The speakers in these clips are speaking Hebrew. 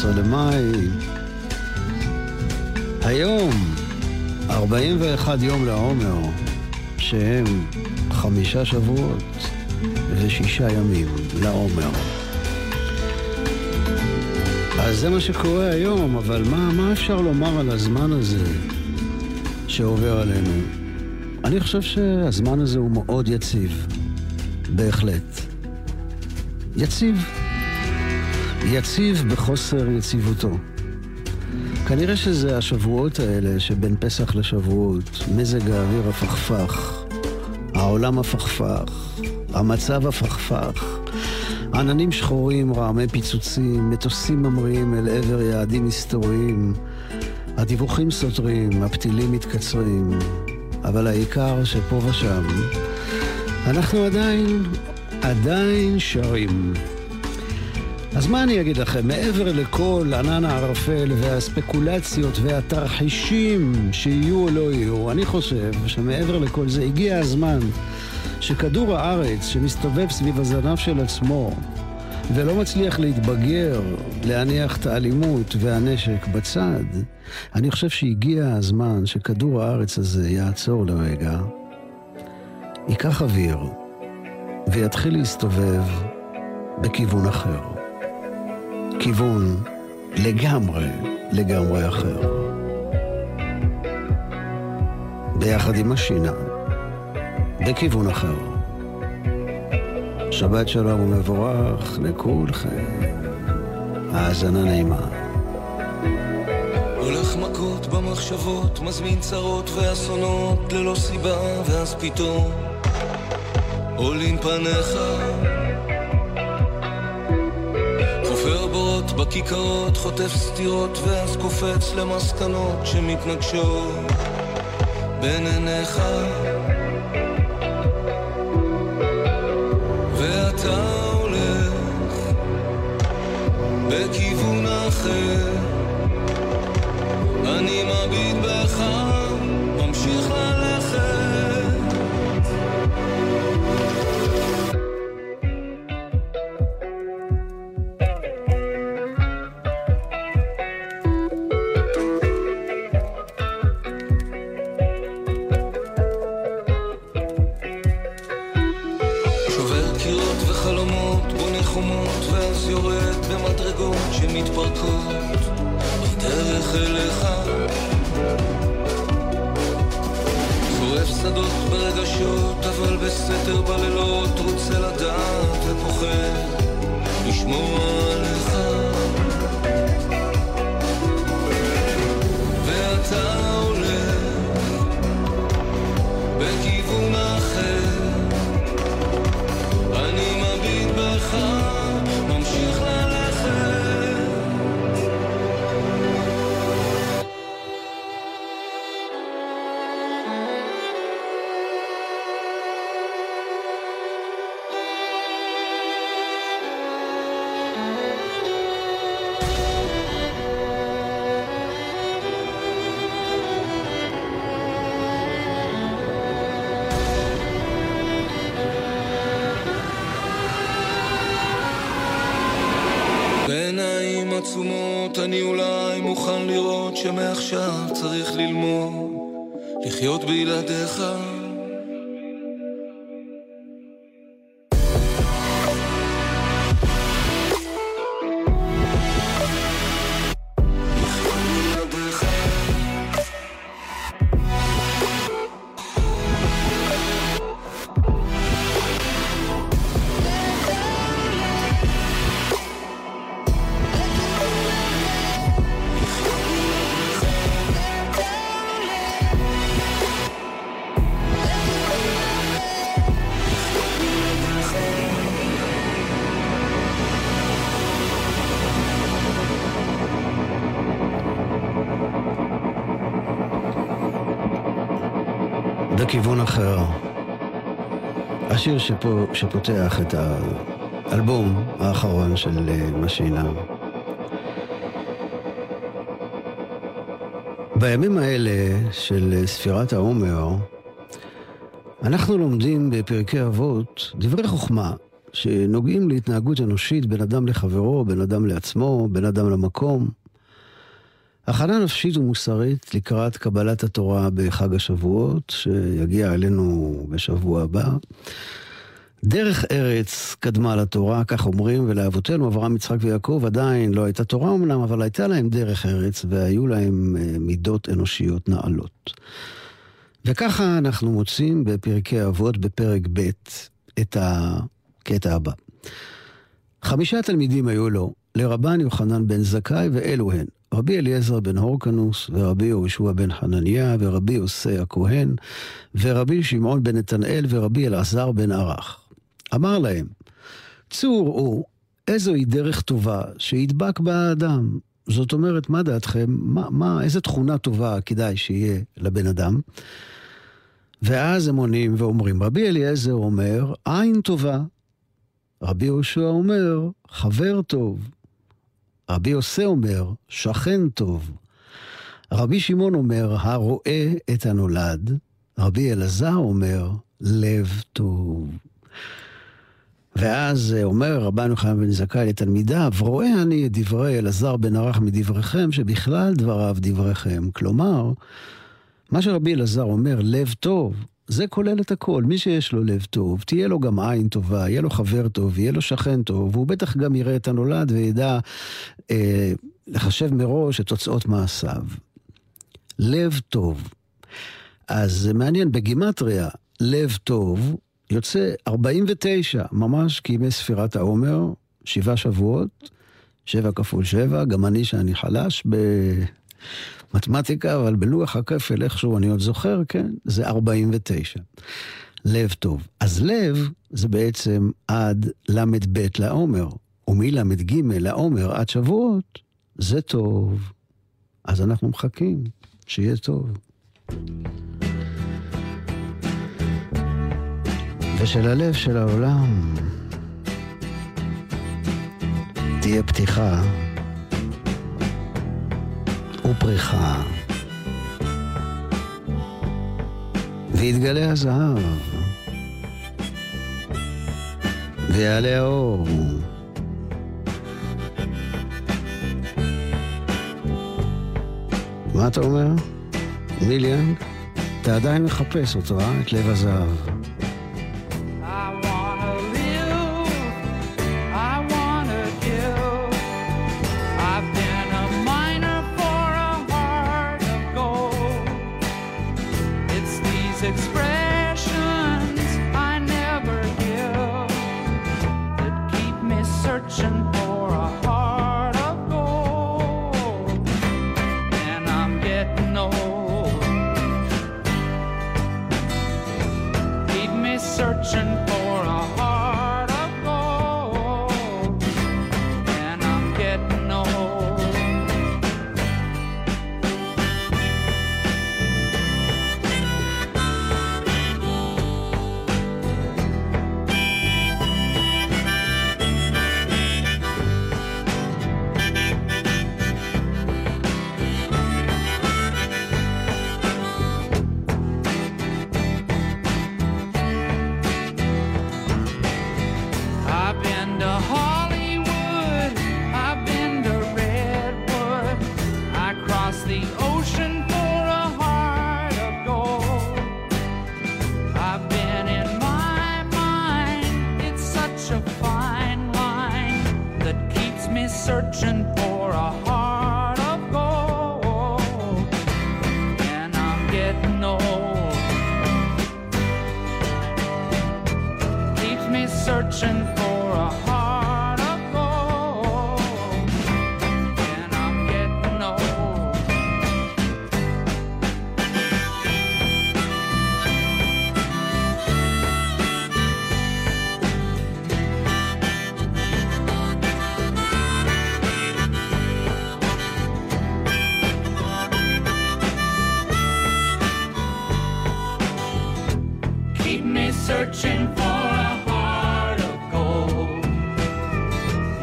11 למאי. היום, 41 יום לעומר, שהם חמישה שבועות ושישה ימים לעומר. אז זה מה שקורה היום, אבל מה, מה אפשר לומר על הזמן הזה שעובר עלינו? אני חושב שהזמן הזה הוא מאוד יציב. בהחלט. יציב. יציב בחוסר יציבותו. כנראה שזה השבועות האלה שבין פסח לשבועות, מזג האוויר הפכפך, העולם הפכפך, המצב הפכפך, עננים שחורים, רעמי פיצוצים, מטוסים ממריאים אל עבר יעדים היסטוריים, הדיווחים סותרים, הפתילים מתקצרים, אבל העיקר שפה ושם אנחנו עדיין, עדיין שרים. אז מה אני אגיד לכם? מעבר לכל ענן הערפל והספקולציות והתרחישים שיהיו או לא יהיו, אני חושב שמעבר לכל זה הגיע הזמן שכדור הארץ שמסתובב סביב הזנב של עצמו ולא מצליח להתבגר, להניח את האלימות והנשק בצד, אני חושב שהגיע הזמן שכדור הארץ הזה יעצור לרגע, ייקח אוויר ויתחיל להסתובב בכיוון אחר. כיוון לגמרי, לגמרי אחר. ביחד עם השינה, בכיוון אחר. שבת שלום ומבורך לכולכם. האזנה נעימה. הולך מכות במחשבות, מזמין צרות ואסונות ללא סיבה, ואז פתאום עולים פניך. בכיכרות, חוטף סטירות, ואז קופץ למסקנות שמתנגשות בין עיניך. בכיוון אחר קירות וחלומות, בונה חומות, ואז יורד במדרגות שמתפרקות בדרך אליך. חורף שדות ברגשות, אבל בסתר בלילות רוצה לדעת ופוחד לשמוע עליך. ואתה בכיוון אחר. השיר שפה, שפותח את האלבום האחרון של אה, משינה. בימים האלה של ספירת העומר, אנחנו לומדים בפרקי אבות דברי חוכמה שנוגעים להתנהגות אנושית בין אדם לחברו, בין אדם לעצמו, בין אדם למקום. הכנה נפשית ומוסרית לקראת קבלת התורה בחג השבועות, שיגיע אלינו בשבוע הבא. דרך ארץ קדמה לתורה, כך אומרים, ולאבותינו, אברהם, יצחק ויעקב, עדיין לא הייתה תורה אמנם, אבל הייתה להם דרך ארץ, והיו להם אה, מידות אנושיות נעלות. וככה אנחנו מוצאים בפרקי אבות, בפרק ב', את הקטע הבא. חמישה תלמידים היו לו, לרבן יוחנן בן זכאי, ואלו הן. רבי אליעזר בן הורקנוס, ורבי יהושע בן חנניה, ורבי יוסי הכהן, ורבי שמעון בן נתנאל, ורבי אלעזר בן ערך. אמר להם, צאו וראו איזוהי דרך טובה שידבק בה האדם. זאת אומרת, מה דעתכם? מה, מה, איזה תכונה טובה כדאי שיהיה לבן אדם? ואז הם עונים ואומרים, רבי אליעזר אומר, עין טובה. רבי יהושע אומר, חבר טוב. רבי יוסי אומר, שכן טוב. רבי שמעון אומר, הרואה את הנולד. רבי אלעזר אומר, לב טוב. ואז אומר רבנו חיים בן זכאי לתלמידיו, רואה אני את דברי אלעזר בן ערך מדבריכם, שבכלל דבריו דבריכם. כלומר, מה שרבי אלעזר אומר, לב טוב, זה כולל את הכל. מי שיש לו לב טוב, תהיה לו גם עין טובה, יהיה לו חבר טוב, יהיה לו שכן טוב, והוא בטח גם יראה את הנולד וידע אה, לחשב מראש את תוצאות מעשיו. לב טוב. אז זה מעניין, בגימטריה, לב טוב יוצא 49, ממש כימי ספירת העומר, שבעה שבועות, שבע כפול שבע, גם אני שאני חלש במתמטיקה, אבל בלוח הכפל איכשהו אני עוד זוכר, כן, זה 49. לב טוב. אז לב זה בעצם עד ל"ב לעומר, ומל"ג לעומר עד שבועות, זה טוב. אז אנחנו מחכים שיהיה טוב. ושל הלב של העולם תהיה פתיחה ופריחה. ויתגלה הזהב, ויעלה האור. מה אתה אומר? מיליאן? אתה עדיין מחפש אותו, אה? את לב הזהב. Searching for a heart of gold.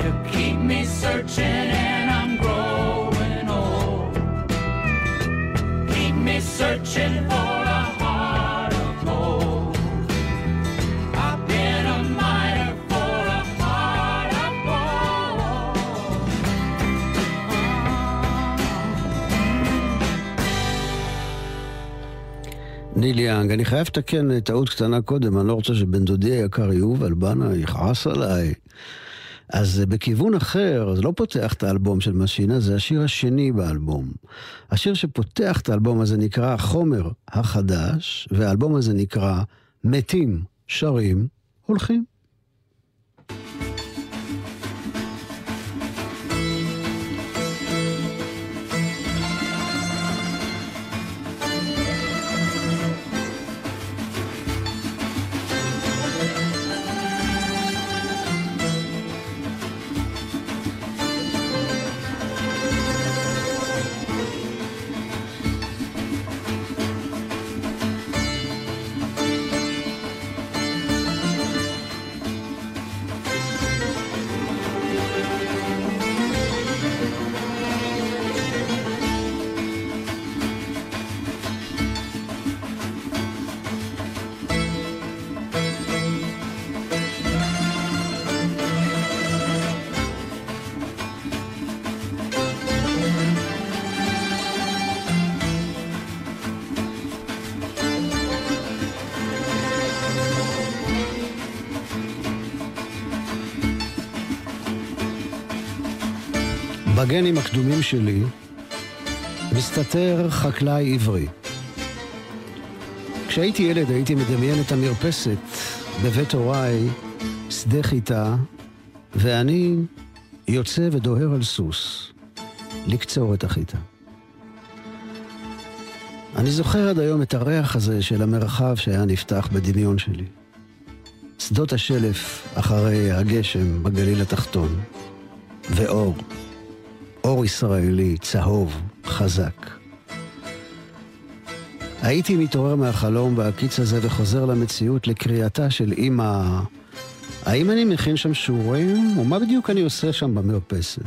You keep me searching and I'm growing old. Keep me searching for ניל יאנג, אני חייב לתקן טעות קטנה קודם, אני לא רוצה שבן דודי היקר יובל בנה יכעס עליי. אז בכיוון אחר, זה לא פותח את האלבום של משינה, זה השיר השני באלבום. השיר שפותח את האלבום הזה נקרא החומר החדש, והאלבום הזה נקרא מתים, שרים, הולכים. בגנים הקדומים שלי מסתתר חקלאי עברי. כשהייתי ילד הייתי מדמיין את המרפסת בבית הוריי, שדה חיטה, ואני יוצא ודוהר על סוס לקצור את החיטה. אני זוכר עד היום את הריח הזה של המרחב שהיה נפתח בדמיון שלי. שדות השלף אחרי הגשם בגליל התחתון, ואור. אור ישראלי, צהוב, חזק. הייתי מתעורר מהחלום בהקיץ הזה וחוזר למציאות לקריאתה של אמא, האם אני מכין שם שיעורים, ומה בדיוק אני עושה שם במרפסת?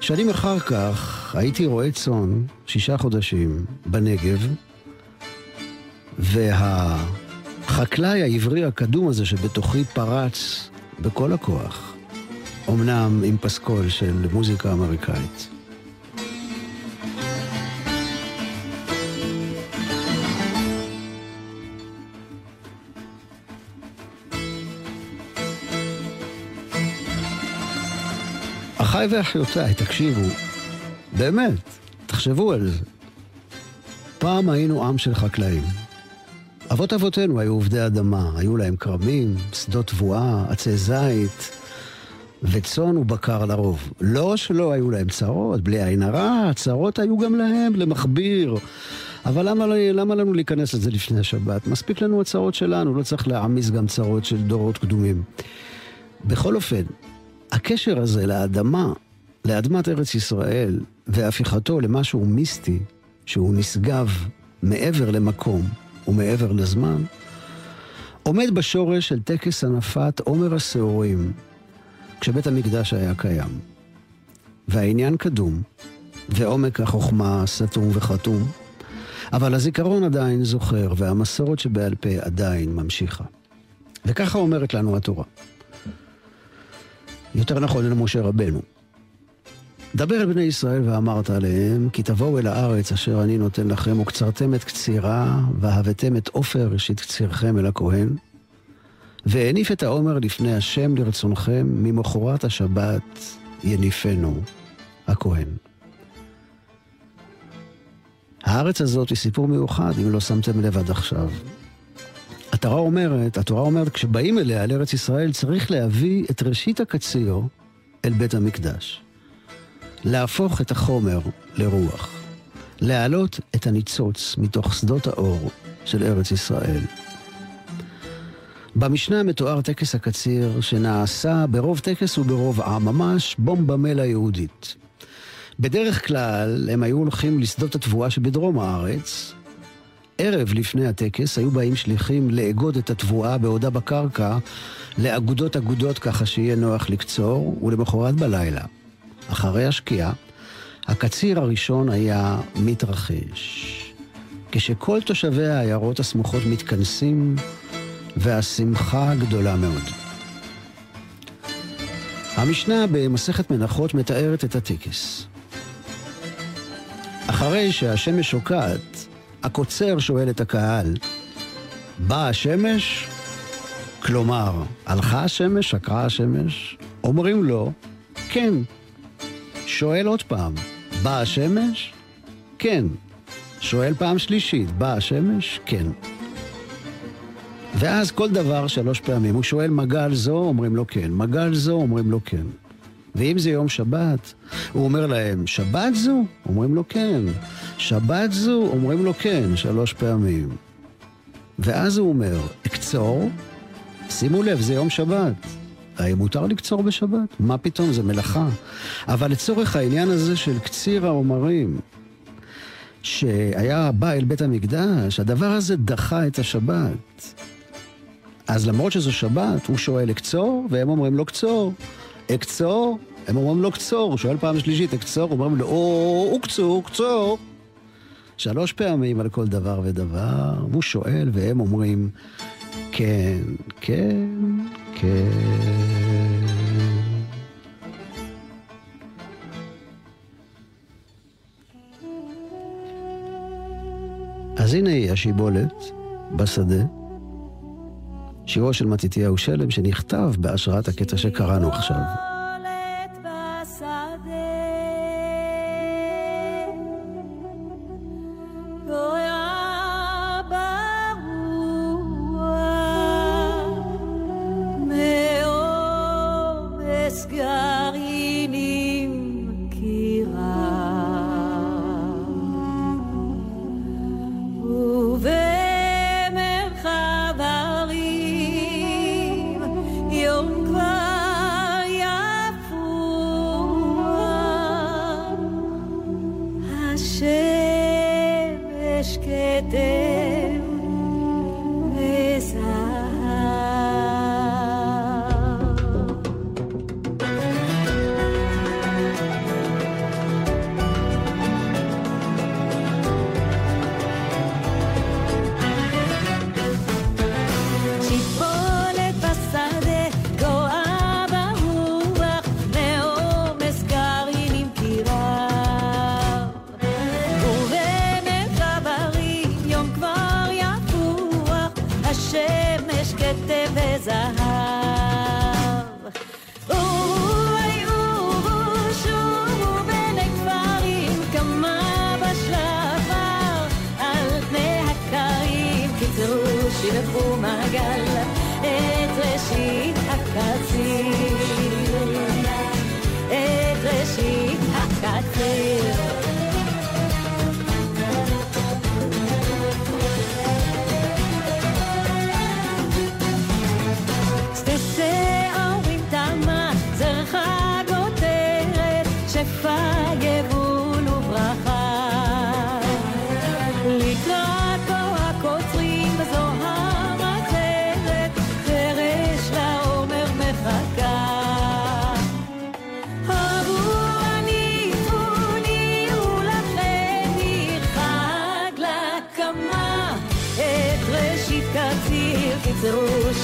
שנים אחר כך הייתי רועה צאן, שישה חודשים, בנגב, והחקלאי העברי הקדום הזה שבתוכי פרץ בכל הכוח. אמנם עם פסקול של מוזיקה אמריקאית. אחיי ואחיותיי, תקשיבו, באמת, תחשבו על זה. פעם היינו עם של חקלאים. אבות אבותינו היו עובדי אדמה, היו להם כרמים, שדות תבואה, עצי זית, וצאן ובקר לרוב. לא שלא היו להם צרות, בלי עין הרע, צרות היו גם להם, למכביר. אבל למה, למה לנו להיכנס לזה לפני השבת? מספיק לנו הצרות שלנו, לא צריך להעמיס גם צרות של דורות קדומים. בכל אופן, הקשר הזה לאדמה, לאדמת ארץ ישראל, והפיכתו למשהו מיסטי, שהוא נשגב מעבר למקום ומעבר לזמן, עומד בשורש של טקס הנפת עומר השעורים, כשבית המקדש היה קיים. והעניין קדום, ועומק החוכמה סתום וחתום, אבל הזיכרון עדיין זוכר, והמסורת שבעל פה עדיין ממשיכה. וככה אומרת לנו התורה. יותר נכון אל משה רבנו. דבר אל בני ישראל ואמרת עליהם, כי תבואו אל הארץ אשר אני נותן לכם, וקצרתם את קצירה, והבאתם את עופר ראשית קצירכם אל הכהן, והניף את העומר לפני השם לרצונכם, ממחרת השבת יניפנו הכהן. הארץ הזאת היא סיפור מיוחד, אם לא שמתם לב עד עכשיו. התורה אומרת, התורה אומרת, כשבאים אליה, לארץ ישראל, צריך להביא את ראשית הקציר אל בית המקדש. להפוך את החומר לרוח. להעלות את הניצוץ מתוך שדות האור של ארץ ישראל. במשנה מתואר טקס הקציר שנעשה ברוב טקס וברוב עם, ממש בומבה מלה יהודית. בדרך כלל הם היו הולכים לשדות התבואה שבדרום הארץ, ערב לפני הטקס היו באים שליחים לאגוד את התבואה בעודה בקרקע לאגודות אגודות ככה שיהיה נוח לקצור, ולמחרת בלילה, אחרי השקיעה, הקציר הראשון היה מתרחש. כשכל תושבי העיירות הסמוכות מתכנסים, והשמחה גדולה מאוד. המשנה במסכת מנחות מתארת את הטקס. אחרי שהשמש שוקעת, הקוצר שואל את הקהל, באה השמש? כלומר, הלכה השמש, שקרה השמש? אומרים לו, כן. שואל עוד פעם, באה השמש? כן. שואל פעם שלישית, באה השמש? כן. ואז כל דבר שלוש פעמים. הוא שואל מגל זו, אומרים לו כן. מגל זו, אומרים לו כן. ואם זה יום שבת, הוא אומר להם, שבת זו? אומרים לו כן. שבת זו? אומרים לו כן, שלוש פעמים. ואז הוא אומר, אקצור? שימו לב, זה יום שבת. האם מותר לקצור בשבת? מה פתאום, זה מלאכה. אבל לצורך העניין הזה של קציר העומרים, שהיה בא אל בית המקדש, הדבר הזה דחה את השבת. אז למרות שזו שבת, הוא שואל אקצור, והם אומרים לו קצור. אקצור, הם אומרים לו קצור, הוא שואל פעם שלישית, אקצור, אומרים לו, או, אוקצור, קצור. שלוש פעמים על כל דבר ודבר, והוא שואל, והם אומרים, כן, כן, כן. אז הנה היא השיבולת בשדה, שירו של מתתיהו שלם שנכתב בהשראת הקטע שקראנו עכשיו.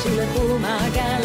是了驸马赶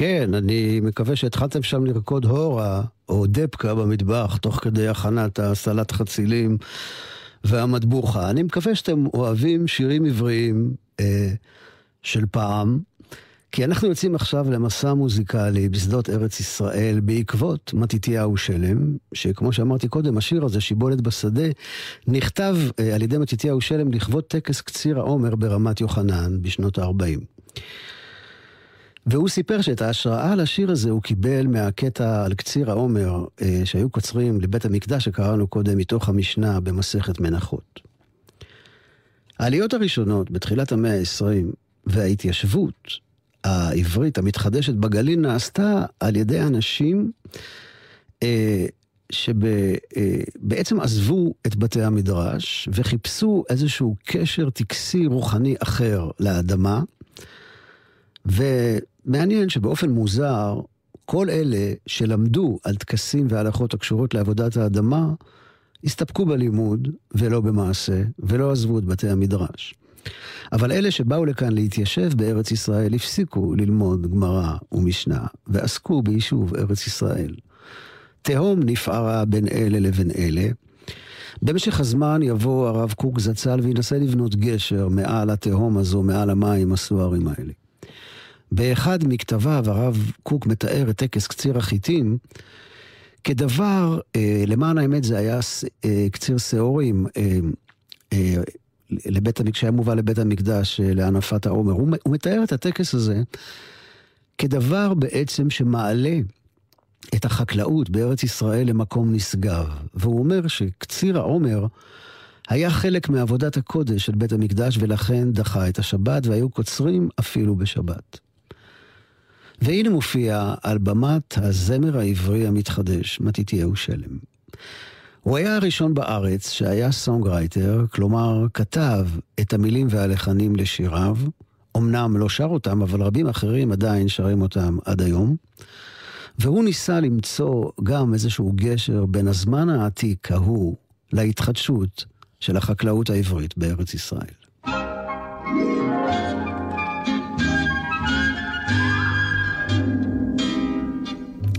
כן, אני מקווה שהתחלתם שם לרקוד הורה או דפקה במטבח, תוך כדי הכנת הסלט חצילים והמטבוחה. אני מקווה שאתם אוהבים שירים עבריים אה, של פעם, כי אנחנו יוצאים עכשיו למסע מוזיקלי בשדות ארץ ישראל בעקבות מתתיהו שלם, שכמו שאמרתי קודם, השיר הזה, שיבולת בשדה, נכתב אה, על ידי מתתיהו שלם לכבוד טקס קציר העומר ברמת יוחנן בשנות ה-40. והוא סיפר שאת ההשראה לשיר הזה הוא קיבל מהקטע על קציר העומר אה, שהיו קוצרים לבית המקדש שקראנו קודם מתוך המשנה במסכת מנחות. העליות הראשונות בתחילת המאה ה-20 וההתיישבות העברית המתחדשת בגליל נעשתה על ידי אנשים אה, שבעצם עזבו את בתי המדרש וחיפשו איזשהו קשר טקסי רוחני אחר לאדמה. ומעניין שבאופן מוזר, כל אלה שלמדו על טקסים והלכות הקשורות לעבודת האדמה, הסתפקו בלימוד ולא במעשה, ולא עזבו את בתי המדרש. אבל אלה שבאו לכאן להתיישב בארץ ישראל הפסיקו ללמוד גמרא ומשנה, ועסקו ביישוב ארץ ישראל. תהום נפערה בין אלה לבין אלה. במשך הזמן יבוא הרב קוק זצ"ל וינסה לבנות גשר מעל התהום הזו, מעל המים הסוערים האלה. באחד מכתביו הרב קוק מתאר את טקס קציר החיטים כדבר, אה, למען האמת זה היה אה, קציר שעורים אה, לבית המקדש, שהיה מובא לבית המקדש אה, להנפת העומר. הוא, הוא מתאר את הטקס הזה כדבר בעצם שמעלה את החקלאות בארץ ישראל למקום נשגב. והוא אומר שקציר העומר היה חלק מעבודת הקודש של בית המקדש ולכן דחה את השבת והיו קוצרים אפילו בשבת. והנה מופיע על במת הזמר העברי המתחדש, מתתיהו שלם. הוא היה הראשון בארץ שהיה songwriter, כלומר כתב את המילים והלחנים לשיריו, אמנם לא שר אותם, אבל רבים אחרים עדיין שרים אותם עד היום. והוא ניסה למצוא גם איזשהו גשר בין הזמן העתיק ההוא להתחדשות של החקלאות העברית בארץ ישראל.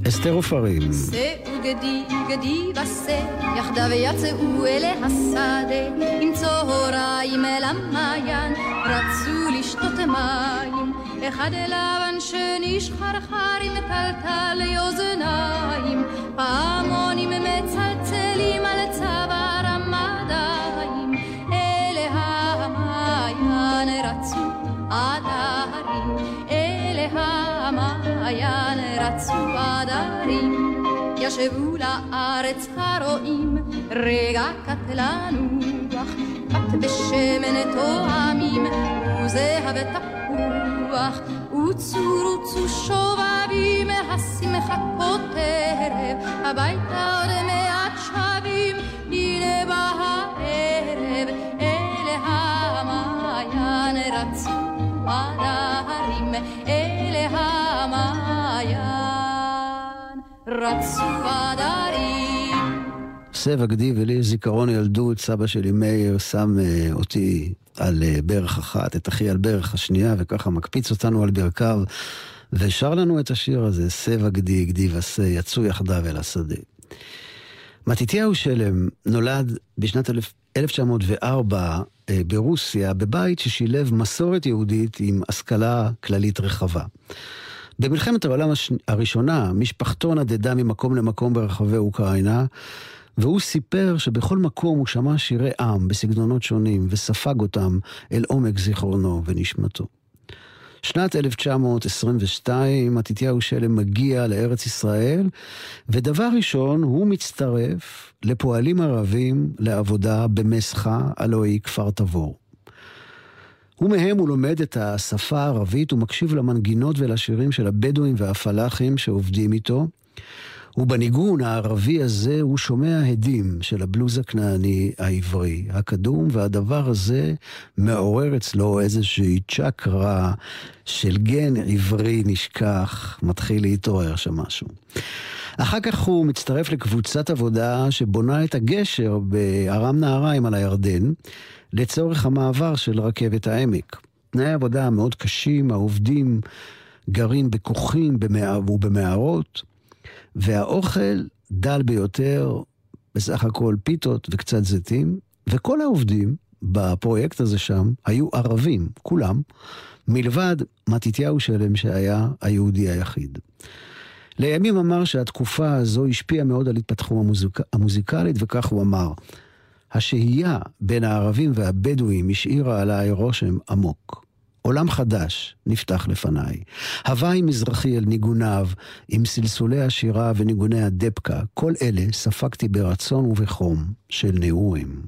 אסתר עופרים. שאו גדי גדי בשה, יחדיו יצאו אל השדה, עם צהריים אל המעיין, רצו לשתות מים. אחד לבן שני שחרחר עם טלטל אוזניים, פעמונים מצלצלים על צוואר המדיים, אלה המעיין רצו עד ההרים, אלה המעיין רצו עד ההרים. ישבו לארץ הרועים, רגע קט לנוח, פת בשמן תואמים, וזהב תפוח, וצור וצו שובבים, השמחה כותרת, הביתה עוד מעט שבים, הנה בא הערב, אלה המעיין רצו עד ההרים, אלה המעיין רצו עד ההרים. סבע גדי ולי זיכרון ילדות, סבא שלי מאיר שם אה, אותי על אה, ברך אחת, את אחי על ברך השנייה, וככה מקפיץ אותנו על ברכיו, ושר לנו את השיר הזה, סבע גדי, גדי ושה, יצאו יחדיו אל השדה. מתתיהו שלם נולד בשנת אלף- 1904 אה, ברוסיה, בבית ששילב מסורת יהודית עם השכלה כללית רחבה. במלחמת העולם הש... הראשונה, משפחתו נדדה ממקום למקום ברחבי אוקראינה, והוא סיפר שבכל מקום הוא שמע שירי עם בסגנונות שונים, וספג אותם אל עומק זיכרונו ונשמתו. שנת 1922, מתתיהו שלם מגיע לארץ ישראל, ודבר ראשון, הוא מצטרף לפועלים ערבים לעבודה במסחה, הלוא היא כפר תבור. ומהם הוא לומד את השפה הערבית ומקשיב למנגינות ולשירים של הבדואים והפלאחים שעובדים איתו. ובניגון הערבי הזה הוא שומע הדים של הבלוז הכנעני העברי הקדום, והדבר הזה מעורר אצלו איזושהי צ'קרה של גן עברי נשכח, מתחיל להתעורר שם משהו. אחר כך הוא מצטרף לקבוצת עבודה שבונה את הגשר בארם נהריים על הירדן, לצורך המעבר של רכבת העמק. תנאי עבודה מאוד קשים, העובדים גרים בכוכים במע... ובמערות, והאוכל דל ביותר, בסך הכל פיתות וקצת זיתים, וכל העובדים בפרויקט הזה שם היו ערבים, כולם, מלבד מתתיהו שלם שהיה היהודי היחיד. לימים אמר שהתקופה הזו השפיעה מאוד על התפתחו המוזיק... המוזיקלית, וכך הוא אמר: השהייה בין הערבים והבדואים השאירה עליי רושם עמוק. עולם חדש נפתח לפניי. הוואי מזרחי אל ניגוניו, עם סלסולי השירה וניגוני הדבקה, כל אלה ספגתי ברצון ובחום של נעורים.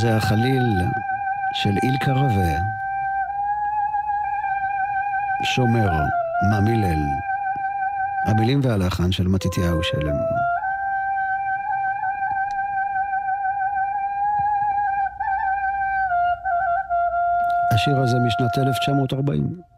זה החליל של אילקה רווה, שומר, ממילאל, המילים והלחן של מתתיהו שלם. השיר הזה משנת 1940.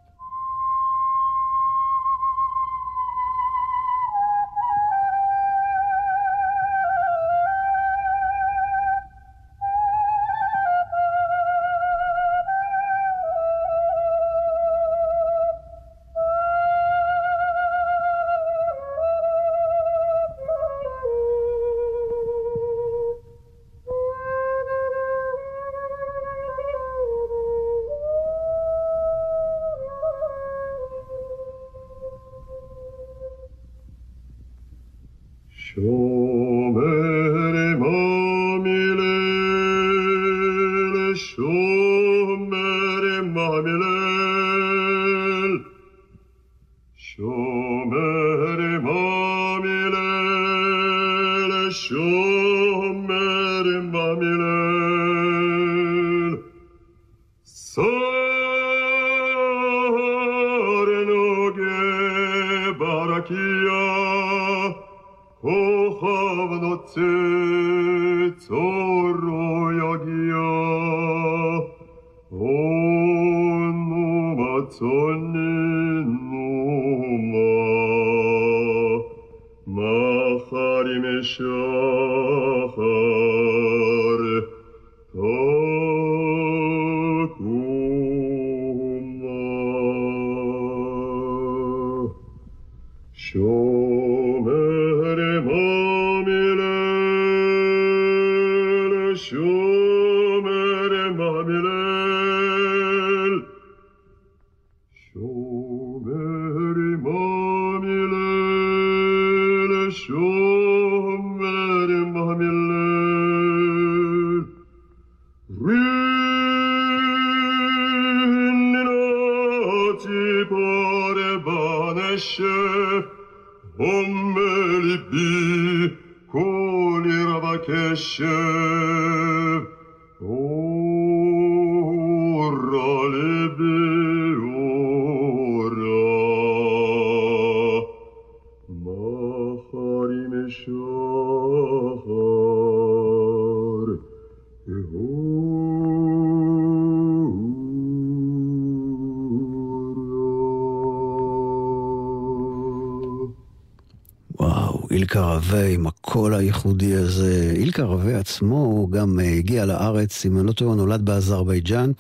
רווה עם הקול הייחודי הזה. אילקה רווה עצמו, הוא גם אה, הגיע לארץ, אם אני לא טועה, הוא נולד באזרבייג'אן.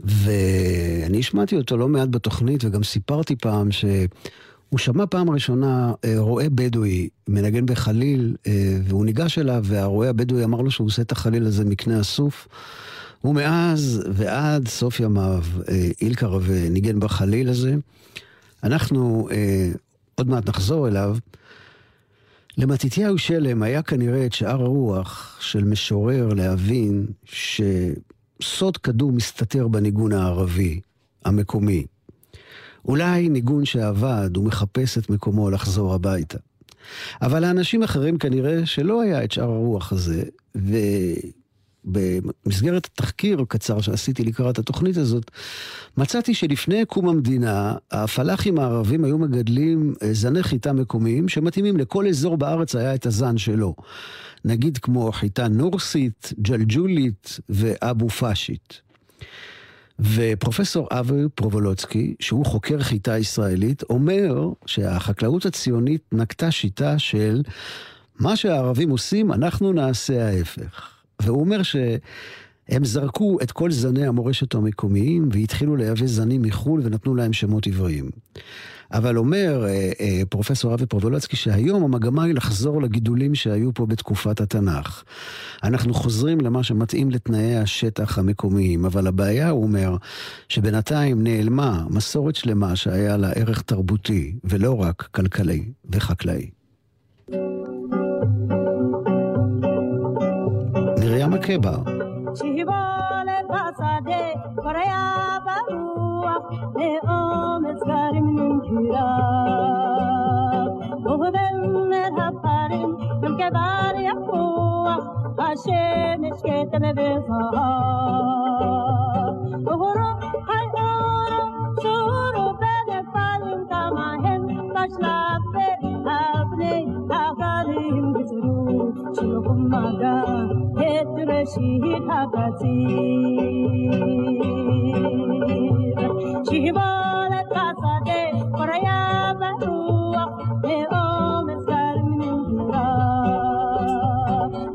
ואני השמעתי אותו לא מעט בתוכנית, וגם סיפרתי פעם שהוא שמע פעם ראשונה אה, רועה בדואי מנגן בחליל, אה, והוא ניגש אליו, והרועה הבדואי אמר לו שהוא עושה את החליל הזה מקנה הסוף. ומאז ועד סוף ימיו, אילקה רווה ניגן בחליל הזה. אנחנו עוד מעט נחזור אליו. למתתיהו שלם היה כנראה את שאר הרוח של משורר להבין שסוד קדום מסתתר בניגון הערבי, המקומי. אולי ניגון שעבד ומחפש את מקומו לחזור הביתה. אבל לאנשים אחרים כנראה שלא היה את שאר הרוח הזה, ובמסגרת התחקיר הקצר שעשיתי לקראת התוכנית הזאת, מצאתי שלפני קום המדינה, הפלאחים הערבים היו מגדלים אה, זני חיטה מקומיים שמתאימים לכל אזור בארץ היה את הזן שלו. נגיד כמו חיטה נורסית, ג'לג'ולית ואבו פאשית. ופרופסור אבי פרובולוצקי, שהוא חוקר חיטה ישראלית, אומר שהחקלאות הציונית נקטה שיטה של מה שהערבים עושים, אנחנו נעשה ההפך. והוא אומר הם זרקו את כל זני המורשת המקומיים והתחילו לייבא זנים מחו"ל ונתנו להם שמות עבריים. אבל אומר אה, אה, פרופסור אבי פרובולצקי שהיום המגמה היא לחזור לגידולים שהיו פה בתקופת התנ"ך. אנחנו חוזרים למה שמתאים לתנאי השטח המקומיים, אבל הבעיה, הוא אומר, שבינתיים נעלמה מסורת שלמה שהיה לה ערך תרבותי, ולא רק כלכלי וחקלאי. מרים עקבה, כבר יפוח, השמש כתם וזהב. אורו, היי אורו, שורו בנפלים כמה הם בשלב ואבני הגלים גזרו, שלא מגע את ראשית הקציר. שיבולת בשדה, קורע ברוח, לאומץ גלים נמכירה.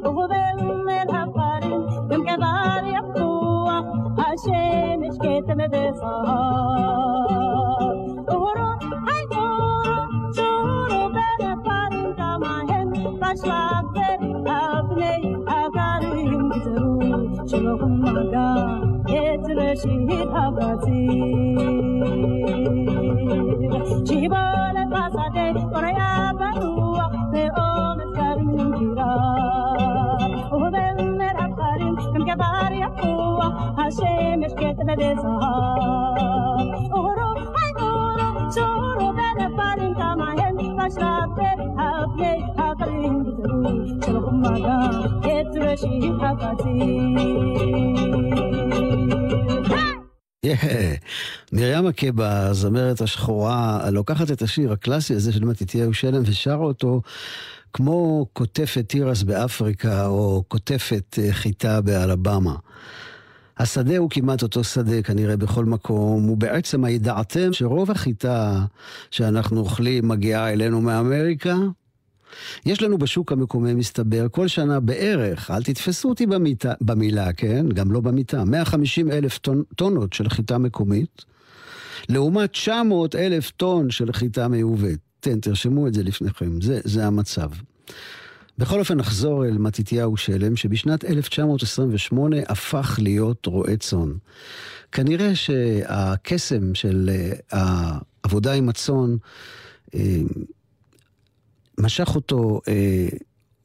ובבלנר הפרים, גם כבר יפוח, השמש כתם וזהב. אורו, את ראשית הקציר. שיבולת בשדה, קורע ברוח, לאומץ גרים נמכירה. ובבלנר הפרים, גם כבר יפוח, השמש כתם וזהב. אורו, היי אורו, שורו בנפלים כמה הם בשלב ואבני הגרים גזרו, שלא מגע את ראשית הקציר. Yeah. מרים עקבה, הזמרת השחורה, לוקחת את השיר הקלאסי הזה של מתתיהו שלם ושרה אותו כמו קוטפת תירס באפריקה או קוטפת אה, חיטה באלבמה. השדה הוא כמעט אותו שדה כנראה בכל מקום, ובעצם הידעתם שרוב החיטה שאנחנו אוכלים מגיעה אלינו מאמריקה? יש לנו בשוק המקומי, מסתבר, כל שנה בערך, אל תתפסו אותי במיטה, במילה, כן? גם לא במיטה, 150 אלף טונ, טונות של חיטה מקומית, לעומת 900 אלף טון של חיטה מיובאת. כן, תרשמו את זה לפניכם, זה, זה המצב. בכל אופן, נחזור אל מתתיהו שלם, שבשנת 1928 הפך להיות רועה צאן. כנראה שהקסם של אה, העבודה עם הצאן אה, משך אותו, אה,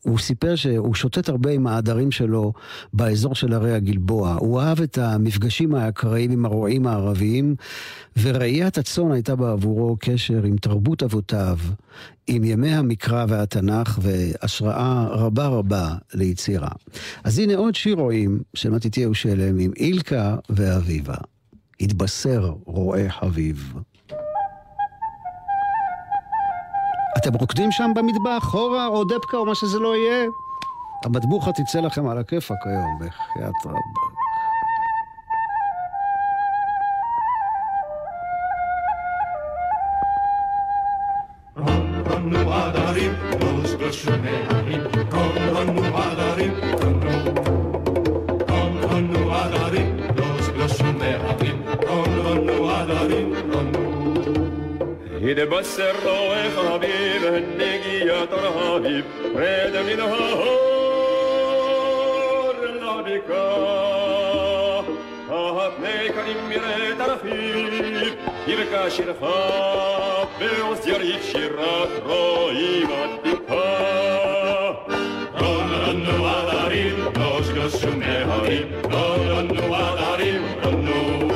הוא סיפר שהוא שוטט הרבה עם העדרים שלו באזור של הרי הגלבוע. הוא אהב את המפגשים האקראיים עם הרועים הערביים, וראיית הצאן הייתה בעבורו קשר עם תרבות אבותיו, עם ימי המקרא והתנ"ך, והשראה רבה רבה ליצירה. אז הנה עוד שיר רועים של מתתיהו שלם עם אילקה ואביבה. התבשר רועה חביב. אתם רוקדים שם במטבח, חורה או דבקה או מה שזה לא יהיה? המטבוחה תצא לכם על הכיפאק היום, בחייאת רבאק. רנו עד ההרים, לא שגלשו بس الراوي حبيب هنجي يا ترى حبيب راد من هار لعبك هاتني كريم مريد رفيب يبكى شرفاب بيوز يريد شرات راي مدكا رن رن وعداريم نوش قص شمه هاريم رن رن وعداريم رنو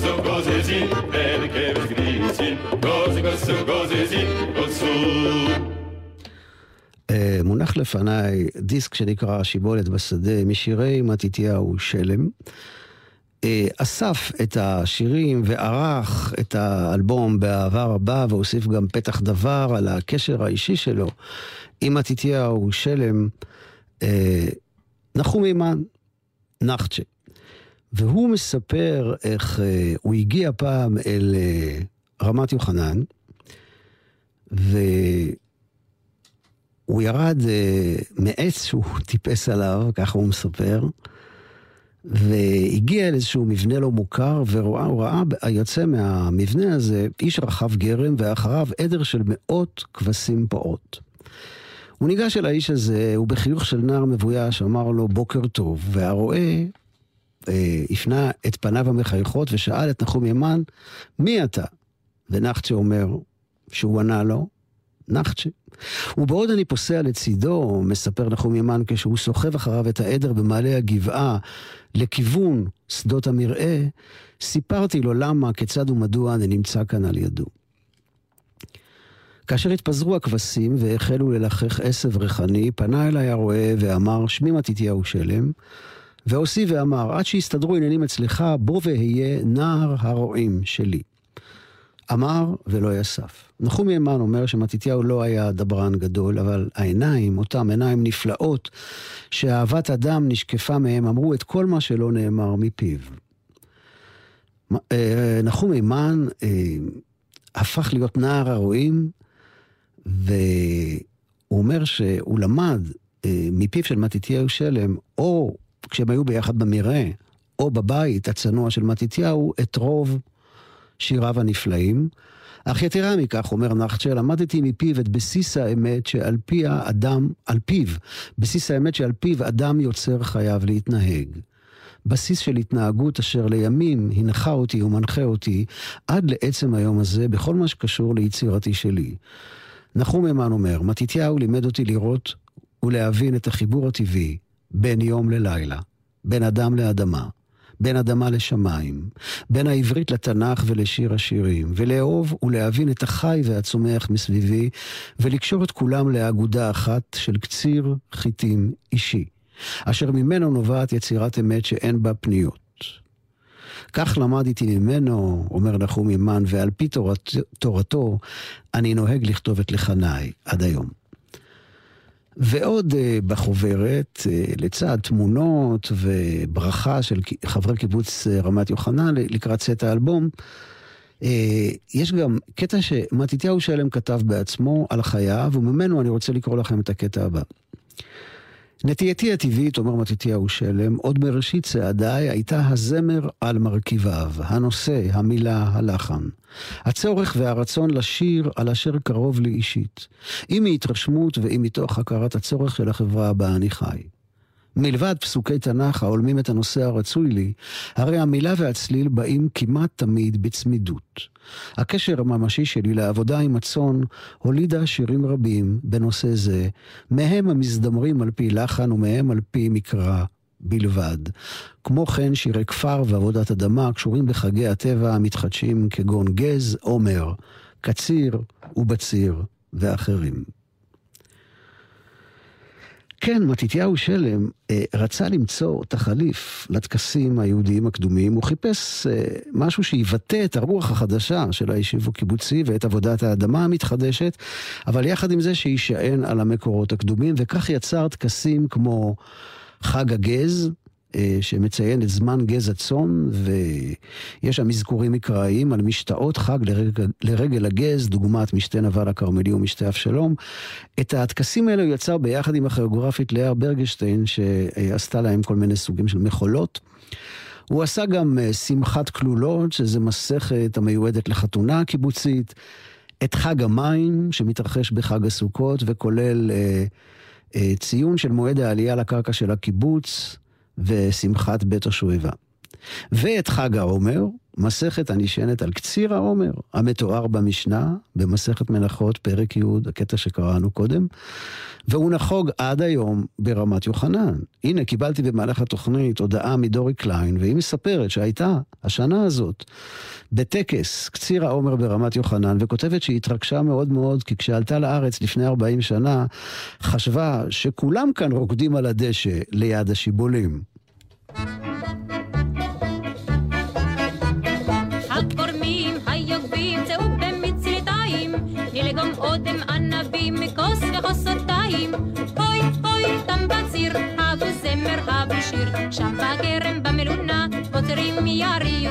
gusu. Gozy gusu gozy zi, erke vezdi zi, gozy gusu gozy zi, gusu. אה, מונח לפניי דיסק שנקרא שיבולת בשדה משירי מתתיהו שלם. אה, אסף את השירים וערך את האלבום באהבה רבה והוסיף גם פתח דבר על הקשר האישי שלו עם מתתיהו שלם, אה, נחום אימן, נחצ'ה. והוא מספר איך אה, הוא הגיע פעם אל אה, רמת יוחנן, והוא ירד אה, מעץ שהוא טיפס עליו, ככה הוא מספר, והגיע אל איזשהו מבנה לא מוכר, והוא ראה, יוצא מהמבנה הזה איש רחב גרם, ואחריו עדר של מאות כבשים פועות. הוא ניגש אל האיש הזה, הוא בחיוך של נער מבויש, אמר לו בוקר טוב, והרועה אה, הפנה את פניו המחייכות ושאל את נחום ימן, מי אתה? ונחצ'ה אומר שהוא ענה לו, נחצ'ה. ובעוד אני פוסע לצידו, מספר נחום ימן, כשהוא סוחב אחריו את העדר במעלה הגבעה לכיוון שדות המרעה, סיפרתי לו למה, כיצד ומדוע אני נמצא כאן על ידו. כאשר התפזרו הכבשים והחלו ללחך עשב ריחני, פנה אליי הרועה ואמר, שמי מתתיהו שלם, והוסיף ואמר, עד שיסתדרו עניינים אצלך, בוא ואהיה נער הרועים שלי. אמר ולא יסף. נחום ימן אומר שמתתיהו לא היה דברן גדול, אבל העיניים, אותם עיניים נפלאות, שאהבת אדם נשקפה מהם, אמרו את כל מה שלא נאמר מפיו. אה, נחום ימן אה, הפך להיות נער הרועים, והוא אומר שהוא למד אה, מפיו של מתתיהו שלם, או כשהם היו ביחד במרעה, או בבית הצנוע של מתתיהו, את רוב שיריו הנפלאים. אך יתרה מכך, אומר נחצ'ה, למדתי מפיו את בסיס האמת שעל פי האדם, על פיו, בסיס האמת שעל פיו אדם יוצר חייב להתנהג. בסיס של התנהגות אשר לימים הנחה אותי ומנחה אותי עד לעצם היום הזה בכל מה שקשור ליצירתי שלי. נחום המן אומר, מתתיהו לימד אותי לראות ולהבין את החיבור הטבעי בין יום ללילה, בין אדם לאדמה, בין אדמה לשמיים, בין העברית לתנ"ך ולשיר השירים, ולאהוב ולהבין את החי והצומח מסביבי, ולקשור את כולם לאגודה אחת של קציר חיטים אישי, אשר ממנו נובעת יצירת אמת שאין בה פניות. כך למדתי ממנו, אומר נחום ימן, ועל פי תורת, תורתו, אני נוהג לכתוב את לחניי עד היום. ועוד uh, בחוברת, uh, לצד תמונות וברכה של חברי קיבוץ uh, רמת יוחנן לקראת צאת האלבום, יש גם קטע שמתתיהו שלם כתב בעצמו על חייו, וממנו אני רוצה לקרוא לכם את הקטע הבא. נטייתי הטבעית, אומר מתתיהו שלם, עוד מראשית צעדיי הייתה הזמר על מרכיביו, הנושא, המילה, הלחן. הצורך והרצון לשיר על אשר קרוב לי אישית, אם מהתרשמות ואם מתוך הכרת הצורך של החברה בה אני חי. מלבד פסוקי תנ"ך ההולמים את הנושא הרצוי לי, הרי המילה והצליל באים כמעט תמיד בצמידות. הקשר הממשי שלי לעבודה עם הצאן הולידה שירים רבים בנושא זה, מהם המזדמרים על פי לחן ומהם על פי מקרא בלבד. כמו כן שירי כפר ועבודת אדמה קשורים בחגי הטבע המתחדשים כגון גז, עומר, קציר ובציר ואחרים. כן, מתתיהו שלם אה, רצה למצוא תחליף לטקסים היהודיים הקדומים, הוא חיפש אה, משהו שיבטא את הרוח החדשה של היישוב הקיבוצי ואת עבודת האדמה המתחדשת, אבל יחד עם זה שיישען על המקורות הקדומים, וכך יצר טקסים כמו חג הגז, שמציין את זמן גז הצאן, ויש שם אזכורים מקראיים על משתאות חג לרגל, לרגל הגז, דוגמת משתה נבל הכרמלי ומשתה אבשלום. את הטקסים האלה הוא יצר ביחד עם הכוריאוגרפית לאה ברגשטיין, שעשתה להם כל מיני סוגים של מחולות. הוא עשה גם אה, שמחת כלולות, שזה מסכת המיועדת לחתונה הקיבוצית, את חג המים, שמתרחש בחג הסוכות וכולל אה, אה, ציון של מועד העלייה לקרקע של הקיבוץ, ושמחת בית השואבה. ואת חג העומר, מסכת הנשענת על קציר העומר, המתואר במשנה, במסכת מנחות, פרק י', הקטע שקראנו קודם, והוא נחוג עד היום ברמת יוחנן. הנה, קיבלתי במהלך התוכנית הודעה מדורי קליין, והיא מספרת שהייתה השנה הזאת בטקס קציר העומר ברמת יוחנן, וכותבת שהיא התרגשה מאוד מאוד, כי כשעלתה לארץ לפני 40 שנה, חשבה שכולם כאן רוקדים על הדשא ליד השיבולים. זמר הבו שיר, שם בכרם במלונה, פותרים ירי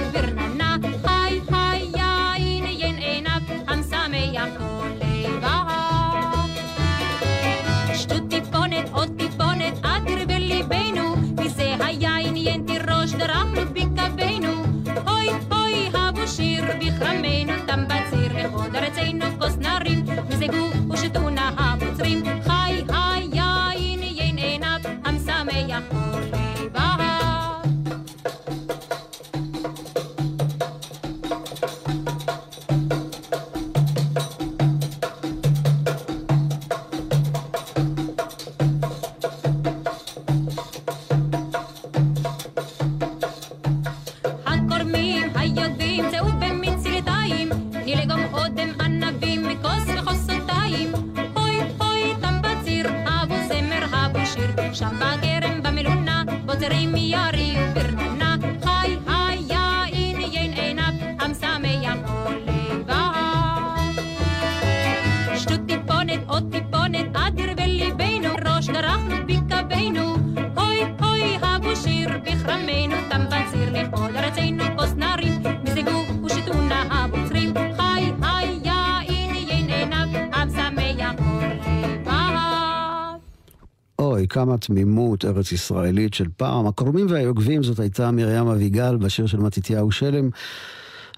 אוי, כמה תמימות ארץ ישראלית של פעם. הכורמים והיוגבים זאת הייתה מרים אביגל בשיר של מתתיהו שלם.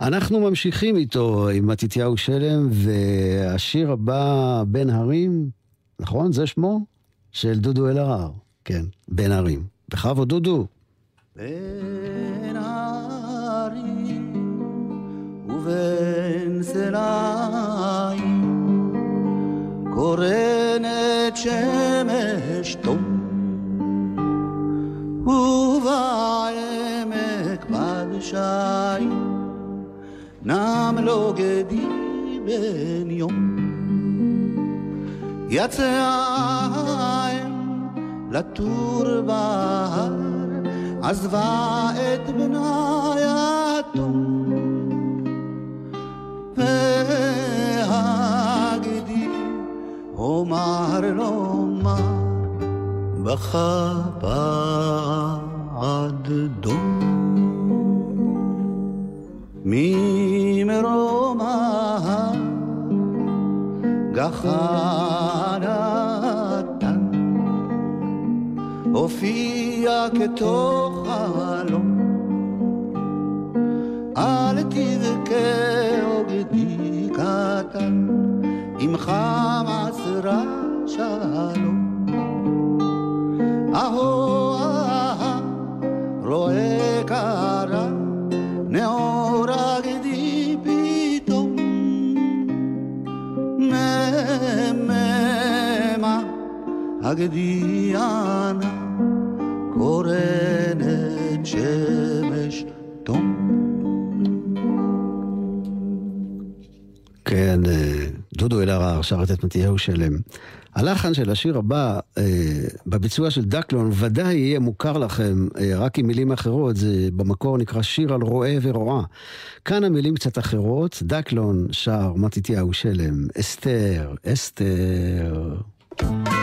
אנחנו ממשיכים איתו עם מתתיהו שלם, והשיר הבא, בן הרים, נכון? זה שמו? של דודו אלהרר. כן, בן הרים. בכבוד, דודו. בין ההרים ובין סלעים קורנת שמש תום ובעמק בלשיים נם לו גדי בן יום. יצא האם לטור בהר עזבה את בנה יתום והגדי אומר לו מה בכה בעד דום ממרומה גחנתן הופיע כתוך אל תבכה עוגדי קטן עמך שלום אהו אהה רואה קרה נאור הגדי פתאום נממה הגדי ענה קורנת שמש תום כן, אה, דודו אלהרר שר את מתתיהו שלם. הלחן של השיר הבא, אה, בביצוע של דקלון, ודאי יהיה מוכר לכם, אה, רק עם מילים אחרות, זה במקור נקרא שיר על רועה ורועה. כאן המילים קצת אחרות, דקלון שר מתתיהו שלם, אסתר, אסתר. אסתר,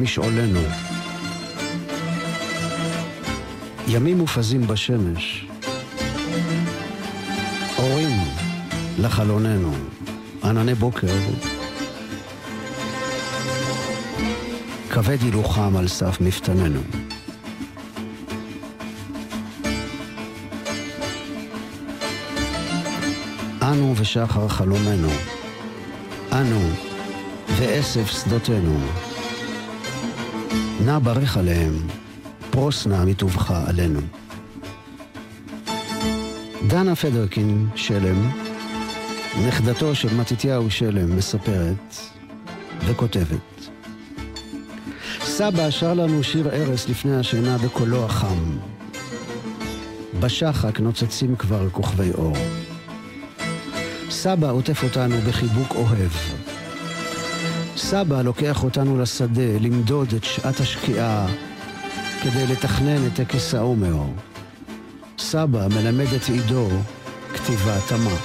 משעולנו. ימים מופזים בשמש. אורים לחלוננו. ענני בוקר. כבד הילוכם על סף מפתננו. אנו ושחר חלומנו, אנו ועשב שדותינו. נא ברך עליהם, פרוס נא מטובך עלינו. דנה פדרקין שלם, נכדתו של מתתיהו שלם, מספרת וכותבת. סבא שר לנו שיר ערש לפני השינה בקולו החם. בשחק נוצצים כבר כוכבי אור. סבא עוטף אותנו בחיבוק אוהב. סבא לוקח אותנו לשדה למדוד את שעת השקיעה כדי לתכנן את טקס העומר. סבא מלמד את עידו כתיבה תמה.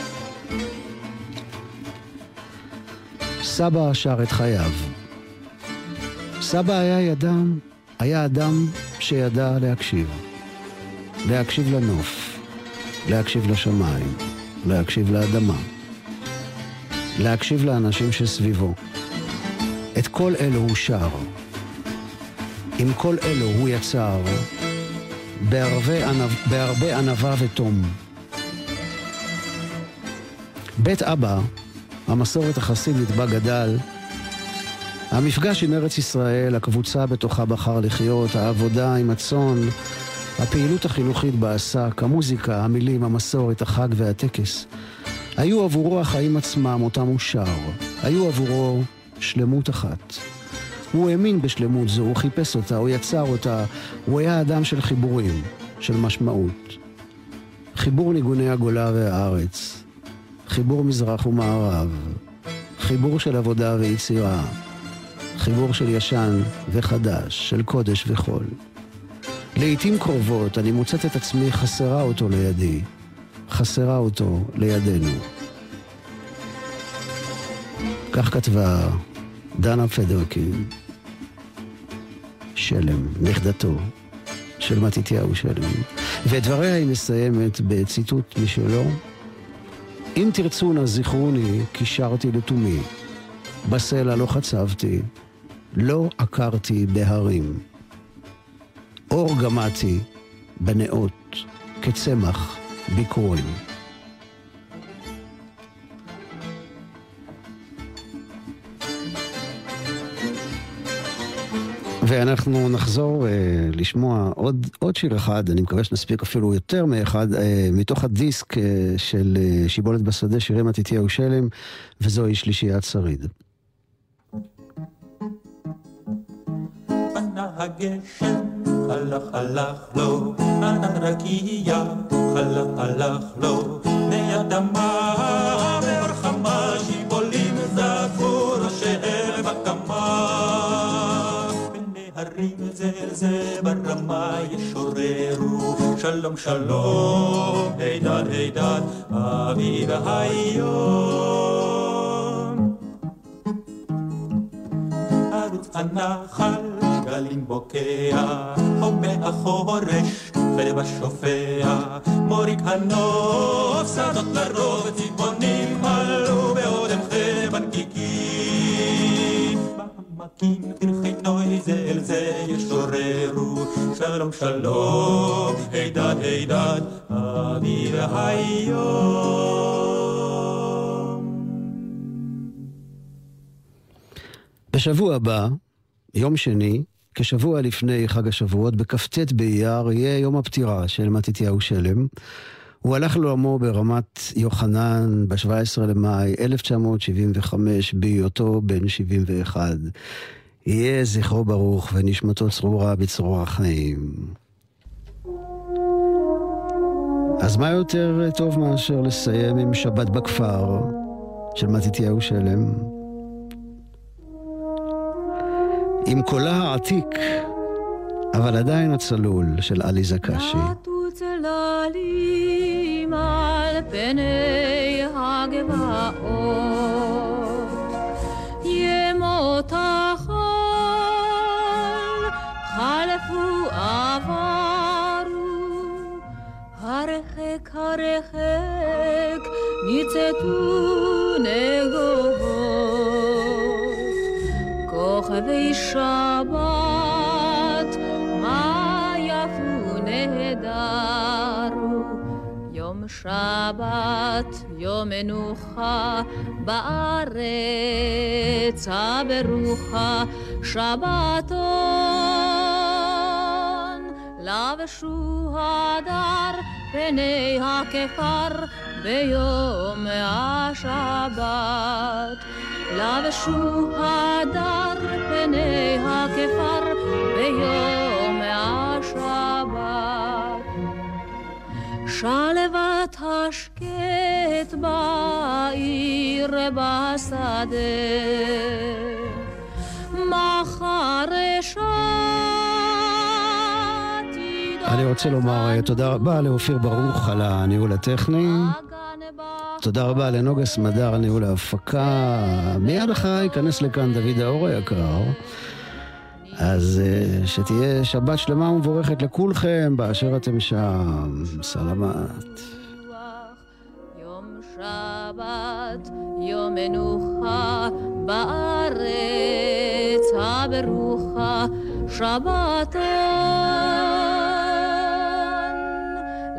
סבא שר את חייו. סבא היה אדם, היה אדם שידע להקשיב. להקשיב לנוף, להקשיב לשמיים, להקשיב לאדמה. להקשיב לאנשים שסביבו. את כל אלו הוא שר. עם כל אלו הוא יצר, בהרבה, ענב, בהרבה ענווה ותום. בית אבא, המסורת החסידית בה גדל, המפגש עם ארץ ישראל, הקבוצה בתוכה בחר לחיות, העבודה עם הצאן, הפעילות החינוכית בה עסק, המוזיקה, המילים, המסורת, החג והטקס. היו עבורו החיים עצמם, אותם הוא שר. היו עבורו שלמות אחת. הוא האמין בשלמות זו, הוא חיפש אותה, הוא יצר אותה, הוא היה אדם של חיבורים, של משמעות. חיבור ניגוני הגולה והארץ, חיבור מזרח ומערב, חיבור של עבודה ויצירה, חיבור של ישן וחדש, של קודש וחול. לעתים קרובות אני מוצאת את עצמי חסרה אותו לידי, חסרה אותו לידינו. כך כתבה דנה פדרקין, שלם, נכדתו של מתתיהו שלם, ואת דבריה היא מסיימת בציטוט משלו: אם תרצו נא זכרוני, כי שרתי לתומי, בסלע לא חצבתי, לא עקרתי בהרים. אור גמעתי בנאות, כצמח ביקורים. ואנחנו נחזור uh, לשמוע עוד, עוד שיר אחד, אני מקווה שנספיק אפילו יותר מאחד, uh, מתוך הדיסק uh, של uh, שיבולת בשדה, שירי מתתיהו שלם, וזוהי שלישיית שריד. הגשם, הלך הלך לו, אנה רקיע, הלך הלך לו, מי זה זה ברמה ישוררו, שלום שלום, הידד הידד, אביב היום. ערוץ הנחל, גלים בוקע, הומה החורש, חרב השופע, מוריק הנוף, שדות לרוב, צבעונים עלו בעמקים פרחי נוי זה אל זה ישוררו. שלום שלום, הידד הידד, אבי והיום. בשבוע הבא, יום שני, כשבוע לפני חג השבועות, בכ"ט באייר, יהיה יום הפטירה של מתתיהו שלם. הוא הלך לעולמו ברמת יוחנן ב-17 למאי 1975, בהיותו בן 71. יהיה זכרו ברוך ונשמתו צרורה בצרור החיים. אז מה יותר טוב מאשר לסיים עם שבת בכפר של מתתיהו שלם? עם קולה העתיק, אבל עדיין הצלול של עליזה קשי. על פני הגבעות, ימות החול חלפו עברו, הרחק הרחק ניצתו נגובות, כוכבי שבת מה יפו נהדרו, יום שבת, יום מנוחה בארץ הברוכה, שבתון לבשו הדר פני הכפר ביום השבת. לבשו הדר פני הכפר ביום שלוות השקט בעיר בשדה, מחר אשת אני רוצה לומר אה, תודה רבה לאופיר ברוך על הניהול הטכני. תודה רבה לנוגה סמדר על ניהול ההפקה. מיד אחריי ייכנס לכאן דוד האור היקר. אז אה, שתהיה שבת שלמה ומבורכת לכולכם באשר אתם שם. סלמת. יום שבת, יום מנוחה שבתון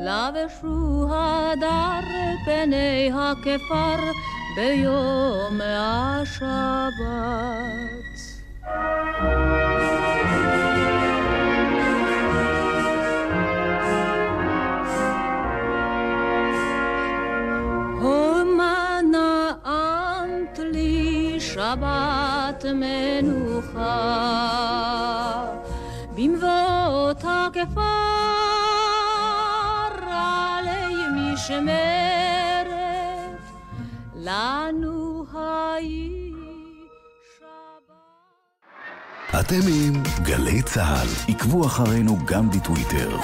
לבשו הדר פני הכפר ביום השבת. שבת מנוחה במבואות הכפר עלי משמרת לנו היי אתם עם גלי צה"ל. עקבו אחרינו גם בטוויטר.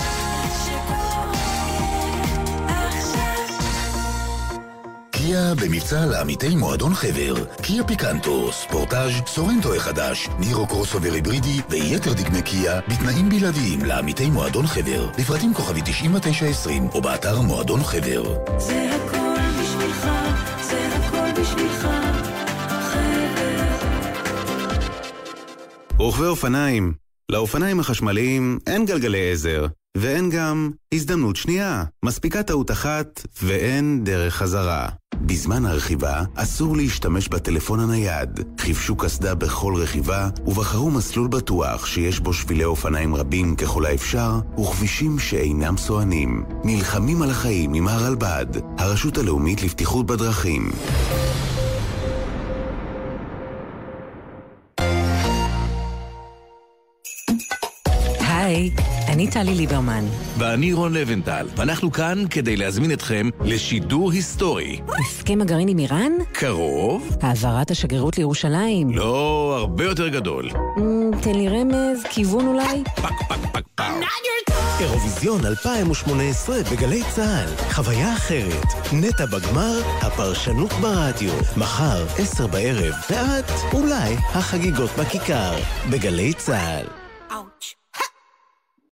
קיה במבצע לעמיתי מועדון חבר. קיה פיקנטו, ספורטאז', סורנטו החדש, נירו קרוסובר היברידי ויתר דגמי קיה בתנאים בלעדיים לעמיתי מועדון חבר. לפרטים כוכבי 9920 או באתר מועדון חבר. זה הכל רוכבי אופניים. לאופניים החשמליים אין גלגלי עזר, ואין גם הזדמנות שנייה. מספיקה טעות אחת ואין דרך חזרה. בזמן הרכיבה אסור להשתמש בטלפון הנייד. חיפשו קסדה בכל רכיבה ובחרו מסלול בטוח שיש בו שבילי אופניים רבים ככל האפשר וכבישים שאינם סוענים. נלחמים על החיים עם הרלב"ד, הרשות הלאומית לבטיחות בדרכים. היי, אני טלי ליברמן. ואני רון לבנטל, ואנחנו כאן כדי להזמין אתכם לשידור היסטורי. הסכם הגרעין עם איראן? קרוב? העברת השגרירות לירושלים? לא, הרבה יותר גדול. אמ, תן לי רמז, כיוון אולי? אירוויזיון 2018 בגלי צה"ל. חוויה אחרת. נטע בגמר, הפרשנות ברדיו. מחר, עשר בערב, ואת, אולי, החגיגות בכיכר. בגלי צה"ל.